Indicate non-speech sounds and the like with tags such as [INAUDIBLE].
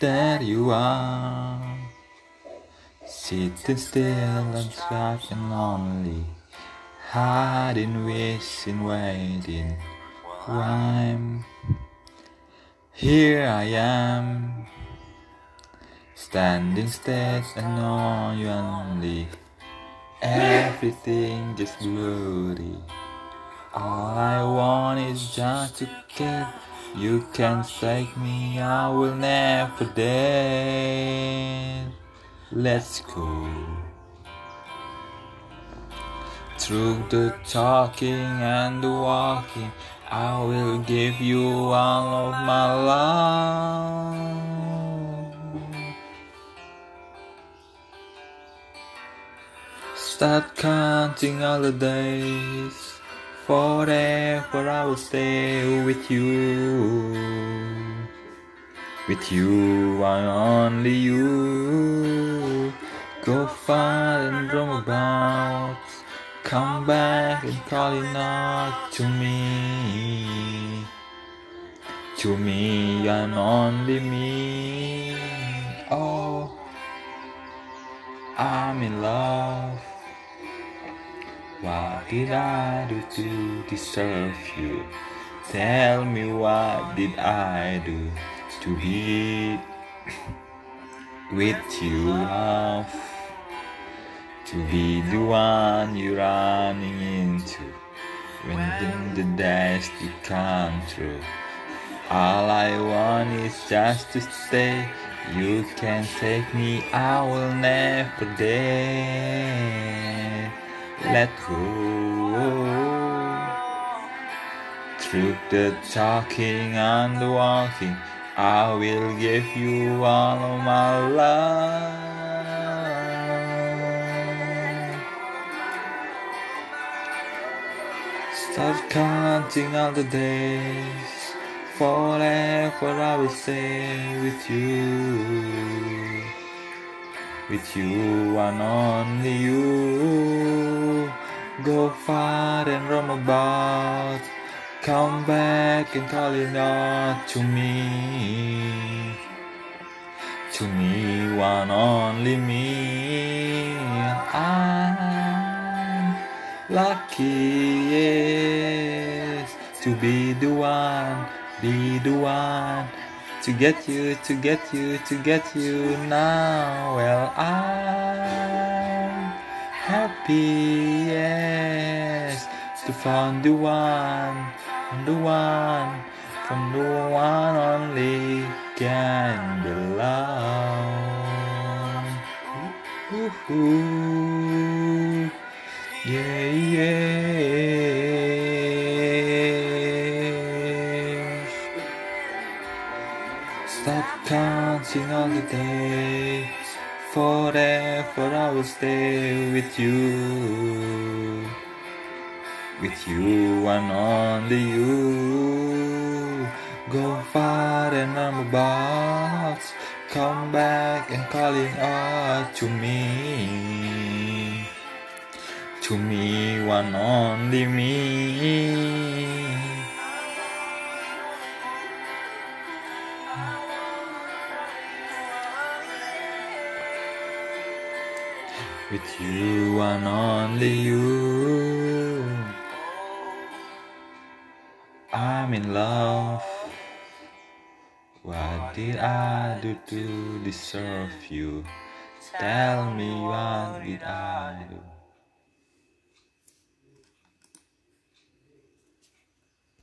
that you are. Sitting still and and lonely, hiding, wishing, waiting. I'm here I am, standing still and on you only. Everything just blurry. All I want is just to get you can take me, I will never dare. Let's go. Through the talking and the walking, I will give you all of my love. Start counting all the days. Forever I will stay with you. With you, I only you. Go far and roam about. Come back and call it not to me. To me, and only me. Oh, I'm in love. What did I do to deserve you? Tell me what did I do to be [LAUGHS] with you, love? To be the one you're running into when the days you come through. All I want is just to stay. You can take me, I will never dare let go. Through the talking and the walking, I will give you all of my love. Start counting all the days. Forever I will stay with you. With you and only you. Go far and roam about. Come back and call it not to me. To me, one only me. I'm lucky, yes, to be the one, be the one. To get you, to get you, to get you now. Well, I'm happy, yes, to find the one, the one, from the one only can belong. Ooh, ooh, yeah, yeah. Counting all the days. Forever I will stay with you. With you and only you. Go far and I'm about. Come back and calling out to me. To me, one only me. With you and only you. I'm in love. What did I do to deserve you? Tell me what did I do?